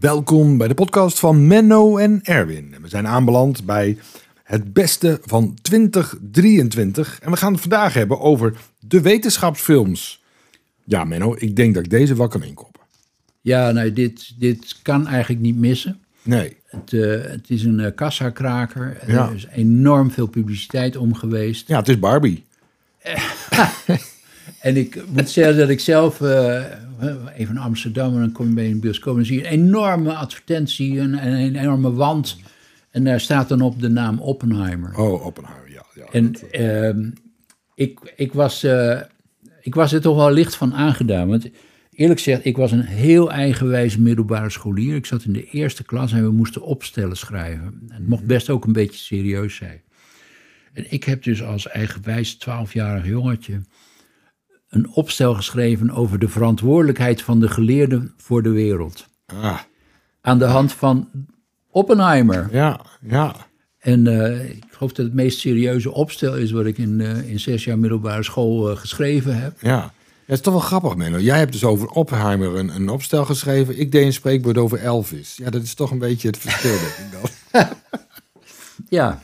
Welkom bij de podcast van Menno en Erwin. We zijn aanbeland bij het beste van 2023. En we gaan het vandaag hebben over de wetenschapsfilms. Ja, Menno, ik denk dat ik deze wel kan inkoppen. Ja, nou, dit, dit kan eigenlijk niet missen. Nee. Het, eh, het is een uh, kassakraker. Ja. Er is enorm veel publiciteit om geweest. Ja, het is Barbie. En ik moet zeggen dat ik zelf, eh, even naar Amsterdam, en dan kom je bij een bioscoop, en zie je een enorme advertentie, een, een enorme wand. En daar staat dan op de naam Oppenheimer. Oh, Oppenheimer, ja. ja En eh, ehm, ik, ik, was, eh, ik was er toch wel licht van aangedaan. Want eerlijk gezegd, ik was een heel eigenwijs middelbare scholier. Ik zat in de eerste klas en we moesten opstellen schrijven. En het mocht best ook een beetje serieus zijn. En ik heb dus als eigenwijs 12-jarig jongetje een opstel geschreven over de verantwoordelijkheid van de geleerden voor de wereld. ah, Aan de hand van Oppenheimer. ja, ja. En eh, ik geloof dat het meest serieuze opstel is wat ik in, eh, in zes jaar middelbare school eh, geschreven heb. Ja. Het is toch wel grappig, Menno. Jij hebt dus over Oppenheimer een, een opstel geschreven. Ik deed een spreekwoord over Elvis. Ja, dat is toch een beetje het verschil, denk ik dan. Ja,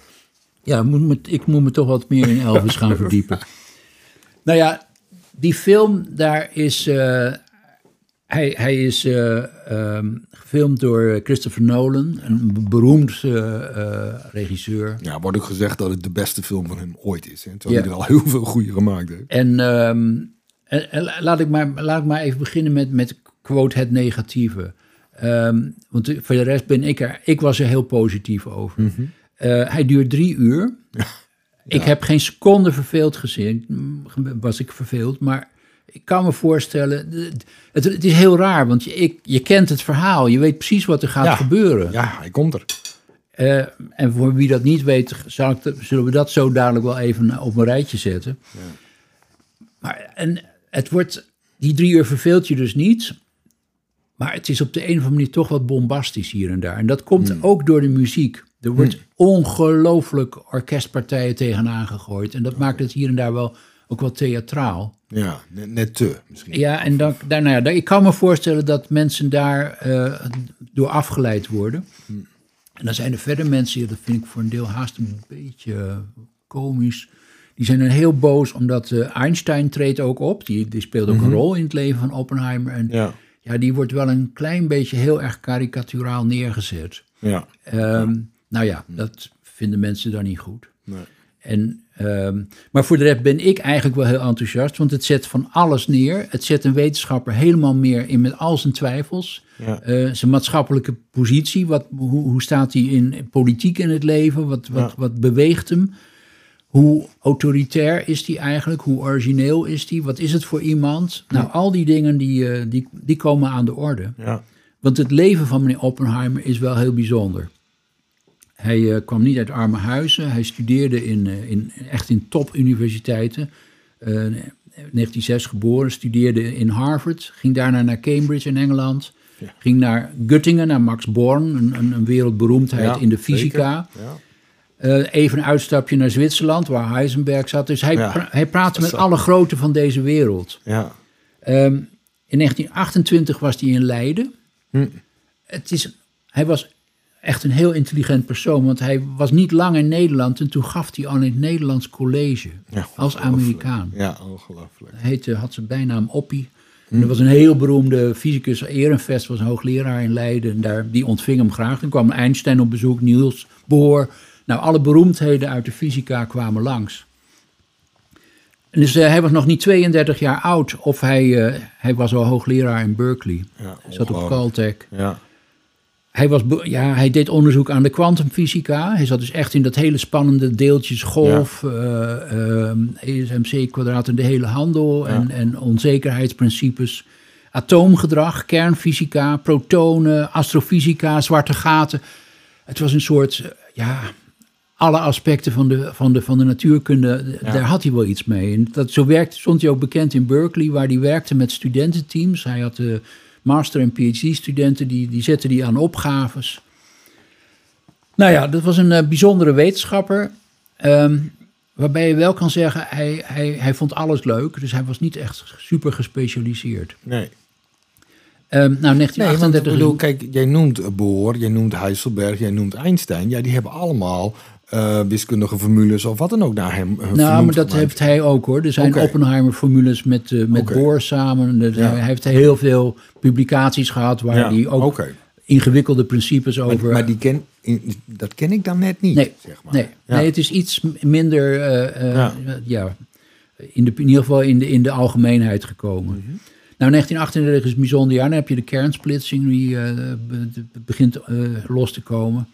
ja moet me, ik moet me toch wat meer in Elvis gaan verdiepen. Nou ja, die film, daar is. eh, hij, hij is eh, ehm, gefilmd door Christopher Nolan, een beroemd eh, regisseur. Ja, wordt ook gezegd dat het de beste film van hem ooit is. Hè? Terwijl Ja. hij er al heel veel goede gemaakt heeft. En, ehm, en- en laat, ik maar, laat ik maar even beginnen met, met quote het negatieve. Ehm, want voor de rest ben ik er, ik was er heel positief over. Eh, hij duurt drie uur. Ik heb geen seconde verveeld gezien, was ik verveeld, maar ik kan me voorstellen, het, het is heel raar, want je, ik, je kent het verhaal, je weet precies wat er gaat Ja. gebeuren. Ja, hij komt er. Eh, en voor wie dat niet weet, zal ik zullen we dat zo dadelijk wel even op een rijtje zetten. Maar en het wordt, die drie uur verveelt je dus niet. Maar het is op de een of andere manier toch wat bombastisch hier en daar. En dat komt Hmm. ook door de muziek. Er wordt ongelooflijk orkestpartijen tegenaan gegooid. En dat maakt het hier en daar wel ook wel theatraal. Ja, net, net te misschien. Ja, en dan, daar, nou ja, ik kan me voorstellen dat mensen daar eh, door afgeleid worden. En dan zijn er verder mensen, ja, dat vind ik voor een deel haast een beetje eh, komisch. Die zijn dan heel boos omdat eh, Einstein treedt ook op. Die, die speelt ook een rol in het leven van Oppenheimer. En ja. Ja, die wordt wel een klein beetje heel erg karikaturaal neergezet. ja. Ehm, Nou ja, dat vinden mensen dan niet goed. Nee. En, ehm, maar voor de rest ben ik eigenlijk wel heel enthousiast, want het zet van alles neer. Het zet een wetenschapper helemaal meer in met al zijn twijfels. Ja. Eh, zijn maatschappelijke positie, wat, hoe, hoe staat hij in politiek in het leven? Wat, wat, Ja. wat beweegt hem? Hoe autoritair is hij eigenlijk? Hoe origineel is hij? Wat is het voor iemand? Nou, al die dingen die, eh, die, die komen aan de orde. Ja. Want het leven van meneer Oppenheimer is wel heel bijzonder. Hij eh, kwam niet uit arme huizen. Hij studeerde in, eh, in, echt in topuniversiteiten. Eh 1906 geboren, studeerde in Harvard. Ging daarna naar Cambridge in Engeland. Ja. Ging naar Göttingen, naar Max Born, een, een, een wereldberoemdheid Ja, in de fysica. Ja. Even een uitstapje naar Zwitserland, waar Heisenberg zat. Dus hij, pra- hij praatte met alle groten van deze wereld. Ja. Ehm, in 1928 was hij in Leiden. Hm. Het is, hij was echt een heel intelligent persoon, want hij was niet lang in Nederland en toen gaf hij al in het Nederlands college Ja, als. Amerikaan. Ja, ongelooflijk. Hij heette, had zijn bijnaam Oppie. Hm. En er was een heel beroemde fysicus, Ehrenvest was een hoogleraar in Leiden. En daar, die ontving hem graag. Dan kwam Einstein op bezoek, Niels Bohr. Nou, alle beroemdheden uit de fysica kwamen langs. En dus eh, hij was nog niet 32 jaar oud, of hij, eh, hij was al hoogleraar in Berkeley. Ja, zat op. Caltech. Ja. Hij, was, ja, hij deed onderzoek aan de kwantumfysica. Hij zat dus echt in dat hele spannende deeltjesgolf, eh, ehm, ESMC kwadraat en de hele handel en, en onzekerheidsprincipes. Atoomgedrag, kernfysica, protonen, astrofysica, zwarte gaten. Het was een soort, eh, ja, alle aspecten van de, van de, van de natuurkunde, Ja. daar had hij wel iets mee. En dat, zo werkte, stond hij ook bekend in Berkeley, waar hij werkte met studententeams. Hij had de master- en phd-studenten, die, die zetten die aan opgaves. Nou ja, dat was een eh, bijzondere wetenschapper. ehm, waarbij je wel kan zeggen, hij, hij, hij vond alles leuk. Dus hij was niet echt super gespecialiseerd. Nee. Ehm, nou, Nee, want 1938... bedoel, kijk, jij noemt Bohr, jij noemt Heiselberg, jij noemt Einstein. Ja, die hebben allemaal eh, wiskundige formules of wat dan ook naar hem uh, Nou, maar dat gemaakt. heeft hij ook hoor. Er zijn. Oppenheimer-formules met, eh, met. Bohr samen. Ja. Hij heeft heel veel publicaties gehad waar Ja, hij ook ingewikkelde principes Maar, over... maar die ken, in- dat ken ik dan net niet, nee, zeg maar. nee, Ja. nee, het is iets minder, eh, eh, Ja. in, de, in ieder geval in de, in de algemeenheid gekomen. Mhm. Nou, 1938 is een bijzonder jaar. Dan heb je de kernsplitsing die eh, be- be- begint eh, los te komen.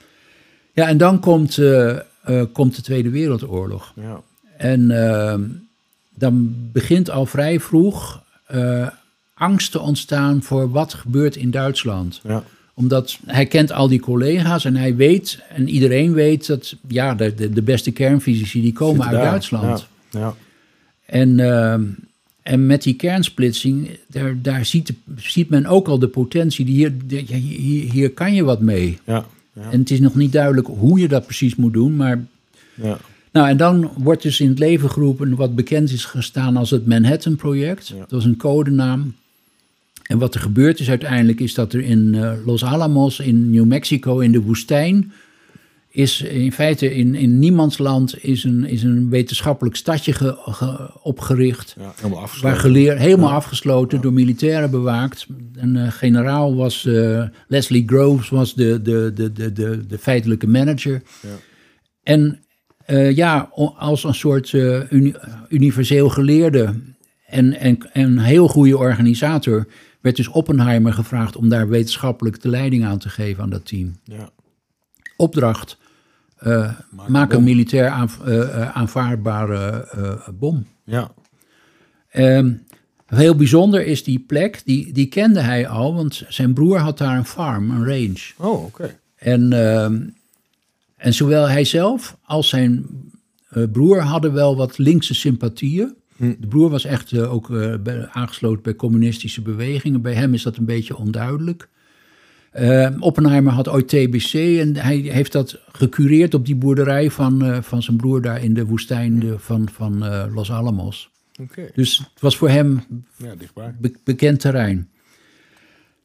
Ja, en dan komt, eh, eh, komt de Tweede Wereldoorlog. Ja. En ehm, dan begint al vrij vroeg eh, angst te ontstaan voor wat gebeurt in Duitsland. Ja. Omdat hij kent al die collega's en hij weet, en iedereen weet, dat ja, de, de, beste kernfysici die komen uit. Duitsland. Ja. Ja. En, ehm, en met die kernsplitsing, daar, daar ziet, ziet men ook al de potentie. Die hier, hier, hier kan je wat mee. Ja. En het is nog niet duidelijk hoe je dat precies moet doen, maar Ja. nou, en dan wordt dus in het leven geroepen wat bekend is gestaan als het Manhattan-project. Ja. Dat is een codenaam. En wat er gebeurd is uiteindelijk is dat er in eh, Los Alamos in New Mexico in de woestijn is in feite in, in niemandsland is een, is een wetenschappelijk stadje ge- ge- opgericht. Ja. Helemaal afgesloten. Waar geleer, helemaal afgesloten, door militairen bewaakt. Een eh, generaal was, eh, Leslie Groves was de, de, de, de, de, de feitelijke manager. Ja. En eh, ja, als een soort uni- universeel geleerde en, en, en een heel goede organisator... werd dus Oppenheimer gevraagd om daar wetenschappelijk de leiding aan te geven aan dat team. Ja. Opdracht, Maak maak, een militair aanv- aanvaardbare bom. Ja. Ehm, heel bijzonder is die plek, die, die kende hij al, want zijn broer had daar een farm, een range. Oh, oké. En, ehm, en zowel hij zelf als zijn eh, broer hadden wel wat linkse sympathieën. Hm. De broer was echt eh, ook eh, bij- aangesloten bij communistische bewegingen. Bij hem is dat een beetje onduidelijk. Eh, Oppenheimer had ooit TBC en hij heeft dat gecureerd op die boerderij van, van zijn broer daar in de woestijn de- van, van Los Alamos. Dus het was voor hem Ja, be- bekend terrein.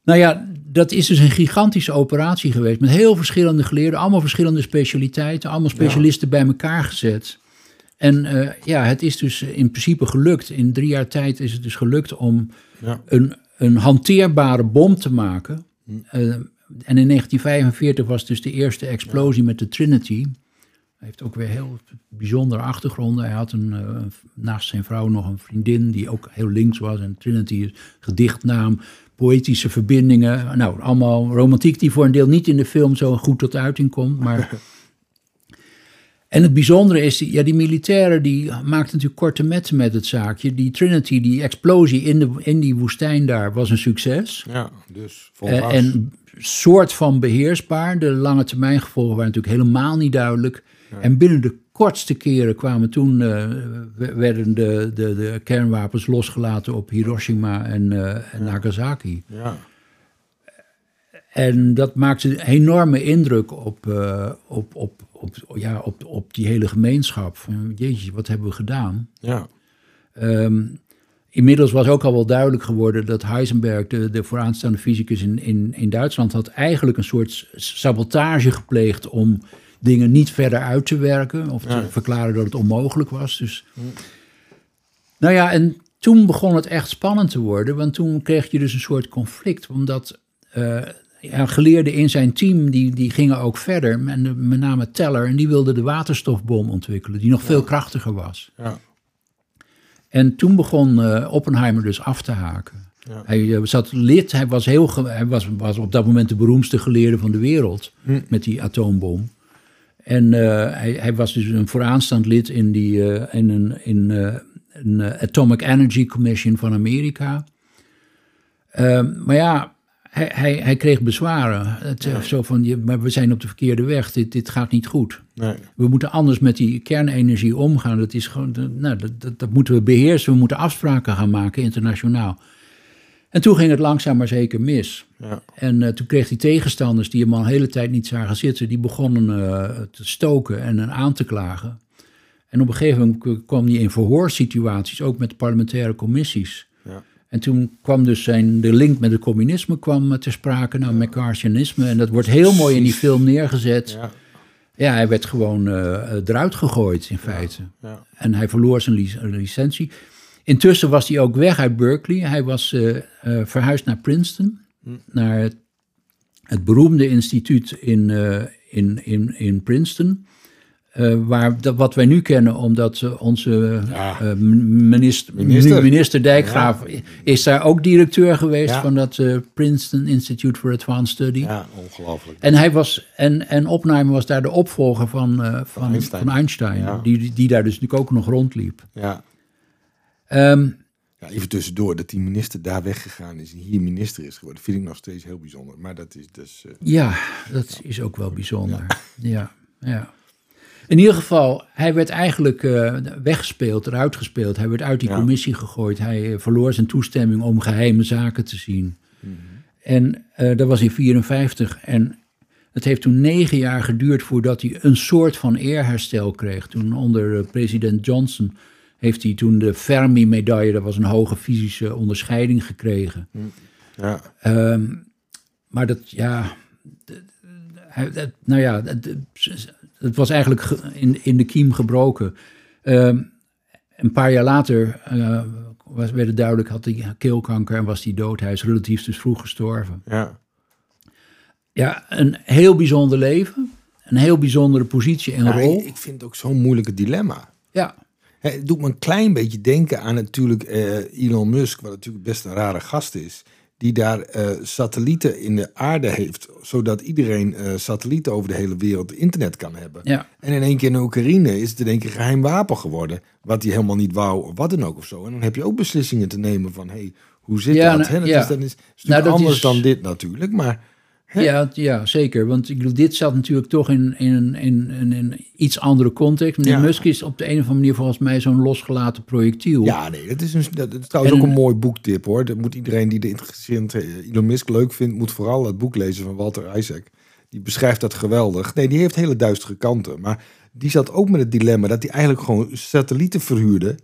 Nou ja, dat is dus een gigantische operatie geweest met heel verschillende geleerden, allemaal verschillende specialiteiten, allemaal specialisten bij elkaar gezet. En eh, ja, het is dus in principe gelukt. In drie jaar tijd is het dus gelukt om Ja. een, een hanteerbare bom te maken. Eh, en in 1945 was dus de eerste explosie met de Trinity. Hij heeft ook weer heel bijzondere achtergronden. Hij had een, eh, naast zijn vrouw nog een vriendin die ook heel links was. En Trinity is gedichtnaam, poëtische verbindingen. Nou, allemaal romantiek die voor een deel niet in de film zo goed tot uiting komt. Maar... En het bijzondere is, die- ja, die militairen die maakten natuurlijk korte metten met het zaakje. Die Trinity, die explosie in, de, in die woestijn daar, was een succes. Ja, dus vol Eh, en soort van beheersbaar. De lange termijn gevolgen waren natuurlijk helemaal niet duidelijk. En binnen de kortste keren kwamen toen, eh, we- werden de, de, de kernwapens losgelaten op Hiroshima en, eh, en Nagasaki. Ja. En dat maakte een enorme indruk op, eh, op, op, op, ja, op, op die hele gemeenschap. Van, jeetje, wat hebben we gedaan? Ja. Ehm, inmiddels was ook al wel duidelijk geworden dat Heisenberg, de, de vooraanstaande fysicus in, in, in Duitsland, had eigenlijk een soort sabotage gepleegd om dingen niet verder uit te werken of te Ja. verklaren dat het onmogelijk was. Dus, nou ja, en toen begon het echt spannend te worden, want toen kreeg je dus een soort conflict, omdat eh, ja, geleerden in zijn team die, die gingen ook verder, en de- met name Teller, en die wilde de waterstofbom ontwikkelen, die nog veel krachtiger was. Ja. En toen begon eh, Oppenheimer dus af te haken. Ja. Hij eh, zat lid, hij, was, heel, hij was, was op dat moment de beroemdste geleerde van de wereld Hm. met die atoombom. En eh, hij, hij was dus een vooraanstaand lid in, die, eh, in een, in, eh, een Atomic Energy Commission van Amerika. Ehm, maar ja, hij, hij, hij kreeg bezwaren. Het, Zo van, je, maar we zijn op de verkeerde weg, dit, dit gaat niet goed. Nee. We moeten anders met die kernenergie omgaan. Dat, is gewoon, nou, dat, dat, dat moeten we beheersen. We moeten afspraken gaan maken internationaal. En toen ging het langzaam maar zeker mis. Ja. En eh, toen kreeg hij tegenstanders die hem al een hele tijd niet zagen zitten. Die begonnen eh, te stoken en aan te klagen. En op een gegeven moment kwam hij in verhoorsituaties, ook met parlementaire commissies. Ja. En toen kwam dus zijn, de link met het communisme kwam eh, ter sprake, nou, McCarthyisme. En dat wordt heel mooi in die film neergezet. Ja, Ja, hij werd gewoon eruit gegooid in feite. ja. En hij verloor zijn lic- licentie. Intussen was hij ook weg uit Berkeley. Hij was eh, eh, verhuisd naar Princeton, naar het, het beroemde instituut in, eh, in, in, in Princeton. Waar dat, wat wij nu kennen, omdat onze Ja. minister, Minister. Dijkgraaf is daar ook directeur geweest Ja. van dat Princeton Institute for Advanced Study. ja ongelooflijk. En hij was, en, en Oppenheimer was daar de opvolger van, van, van Einstein. Einstein, Ja. die, die, die daar dus natuurlijk ook nog rondliep. Ja. Ehm, ja, even tussendoor, dat die minister daar weggegaan is en hier minister is geworden, vind ik nog steeds heel bijzonder. Maar dat is dus... eh, ja, dat is ook wel bijzonder. Ja. Ja, In ieder geval, hij werd eigenlijk eh, weggespeeld, eruit gespeeld. Hij werd uit die Ja. commissie gegooid. Hij eh, verloor zijn toestemming om geheime zaken te zien. En eh, dat was in 54. En het heeft toen negen jaar geduurd voordat hij een soort van eerherstel kreeg. Toen onder president Johnson heeft hij toen de Fermi-medaille, dat was een hoge fysische onderscheiding, gekregen. ja, Ehm, maar dat, ja, dat- nou ja, dat- het was eigenlijk ge- in, in de kiem gebroken. Ehm, een paar jaar later eh, was, werd het duidelijk, had hij keelkanker en was hij dood. Hij is relatief dus vroeg gestorven. ja. Ja, een heel bijzonder leven, een heel bijzondere positie en Ja, rol. ik, vind het ook zo'n moeilijke dilemma. Ja, Het doet me een klein beetje denken aan natuurlijk eh, Elon Musk, wat natuurlijk best een rare gast is. Die daar eh, satellieten in de aarde heeft, zodat iedereen eh, satellieten over de hele wereld internet kan hebben. ja, En in één keer in Oekraïne is het in één keer een geheim wapen geworden, wat hij helemaal niet wou, of wat dan ook of zo. En dan heb je ook beslissingen te nemen van, hey, hoe zit Ja, dat? nou? Dat ja. is, dat is, is Nou, natuurlijk dat anders is- dan dit natuurlijk, maar ja, ja, zeker. Want ik bedoel, dit zat natuurlijk toch in, in, een- in, in, een iets andere context. Meneer Ja. Musk is op de een of andere manier volgens mij zo'n losgelaten projectiel. Ja, nee, dat is, een, dat is trouwens En- ook een mooi boektip hoor. Dat moet iedereen die de interessant eh, Elon Musk leuk vindt, moet vooral het boek lezen van Walter Isaac. Die beschrijft dat geweldig. Nee, die heeft hele duistere kanten. Maar die zat ook met het dilemma dat hij eigenlijk gewoon satellieten verhuurde.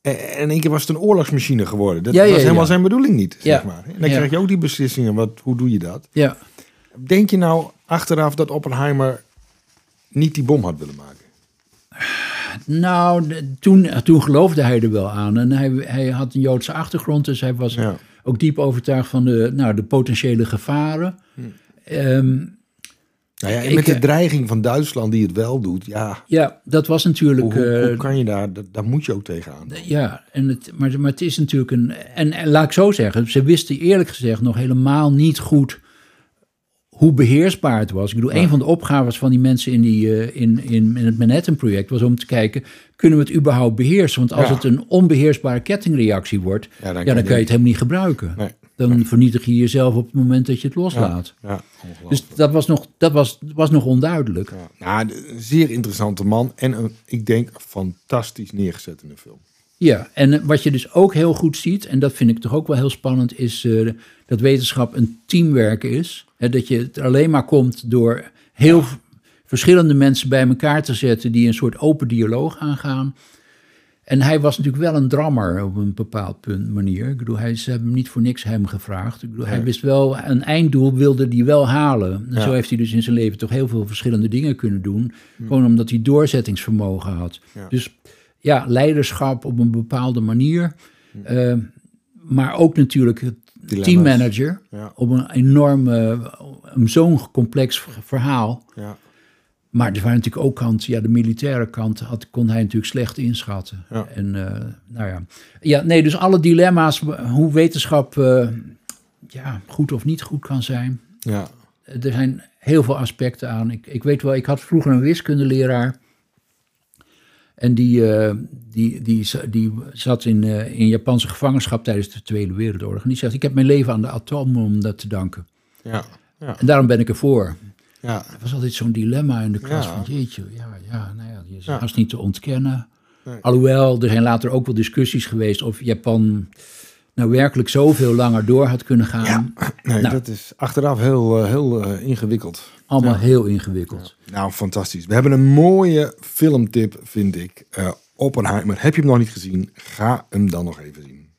En in één keer was het een oorlogsmachine geworden. Dat Ja, ja, was helemaal zijn bedoeling niet, zeg maar. En dan krijg je ook die beslissingen. Wat, hoe doe je dat? ja. Denk je nou achteraf dat Oppenheimer niet die bom had willen maken? Nou, toen, toen geloofde hij er wel aan. En hij, hij had een Joodse achtergrond, dus hij was Ja. ook diep overtuigd van de, nou, de potentiële gevaren. Ehm, Nou ja, en Ik, met de eh, dreiging van Duitsland die het wel doet, ja, ja, dat was natuurlijk. hoe, hoe, hoe eh, kan je daar, daar, daar moet je ook tegenaan. Ja, en het, maar, maar het is natuurlijk een. En, en laat ik zo zeggen, ze wisten eerlijk gezegd nog helemaal niet goed hoe beheersbaar het was. Ik bedoel, een van de opgaves van die mensen in, die, eh, in, in, in het Manhattan-project was om te kijken: kunnen we het überhaupt beheersen? Want als Ja. het een onbeheersbare kettingreactie wordt, Ja, ja, dan kan je het helemaal niet gebruiken. Nee. Dan vernietig je jezelf op het moment dat je het loslaat. Dus dat was nog, dat was, was nog onduidelijk. ja. Nou, een zeer interessante man en een, ik denk fantastisch neergezet in de film. Ja, en eh, wat je dus ook heel goed ziet, en dat vind ik toch ook wel heel spannend, is eh, dat wetenschap een teamwerken is. Hè, dat je het alleen maar komt door heel verschillende mensen bij elkaar te zetten die een soort open dialoog aangaan. En hij was natuurlijk wel een drammer op een bepaald punt, manier. Ik bedoel, hij, ze hebben hem niet voor niks hem gevraagd. Ik bedoel, hij wist wel, een einddoel wilde hij wel halen. En Ja. zo heeft hij dus in zijn leven toch heel veel verschillende dingen kunnen doen. Gewoon omdat hij doorzettingsvermogen had. Dus ja, leiderschap op een bepaalde manier. Eh, maar ook natuurlijk het Dilemma's. teammanager Ja. op een enorm, een zo'n complex ver- verhaal. Ja. Maar er waren natuurlijk ook kanten, ja, de militaire kant had, kon hij natuurlijk slecht inschatten. Ja. En eh, nou ja. ja, nee, dus alle dilemma's, hoe wetenschap eh, ja, goed of niet goed kan zijn. Ja. Er zijn heel veel aspecten aan. Ik, ik weet wel, ik had vroeger een wiskundeleraar. En die, eh, die, die, die zat in, eh, in Japanse gevangenschap tijdens de Tweede Wereldoorlog. En die zegt, ik heb mijn leven aan de atoom dat te danken. Ja. Ja. En daarom ben ik ervoor. Ja. Er was altijd zo'n dilemma in de klas Ja. van jeetje, ja, ja, nou ja, die is Ja. niet te ontkennen. Nee. Alhoewel, er zijn later ook wel discussies geweest of Japan nou werkelijk zoveel langer door had kunnen gaan. Nee, Nou. dat is achteraf heel, eh, heel ingewikkeld. Allemaal heel ingewikkeld. Nou, fantastisch. We hebben een mooie filmtip, vind ik. Eh, Oppenheimer. Heb je hem nog niet gezien? Ga hem dan nog even zien.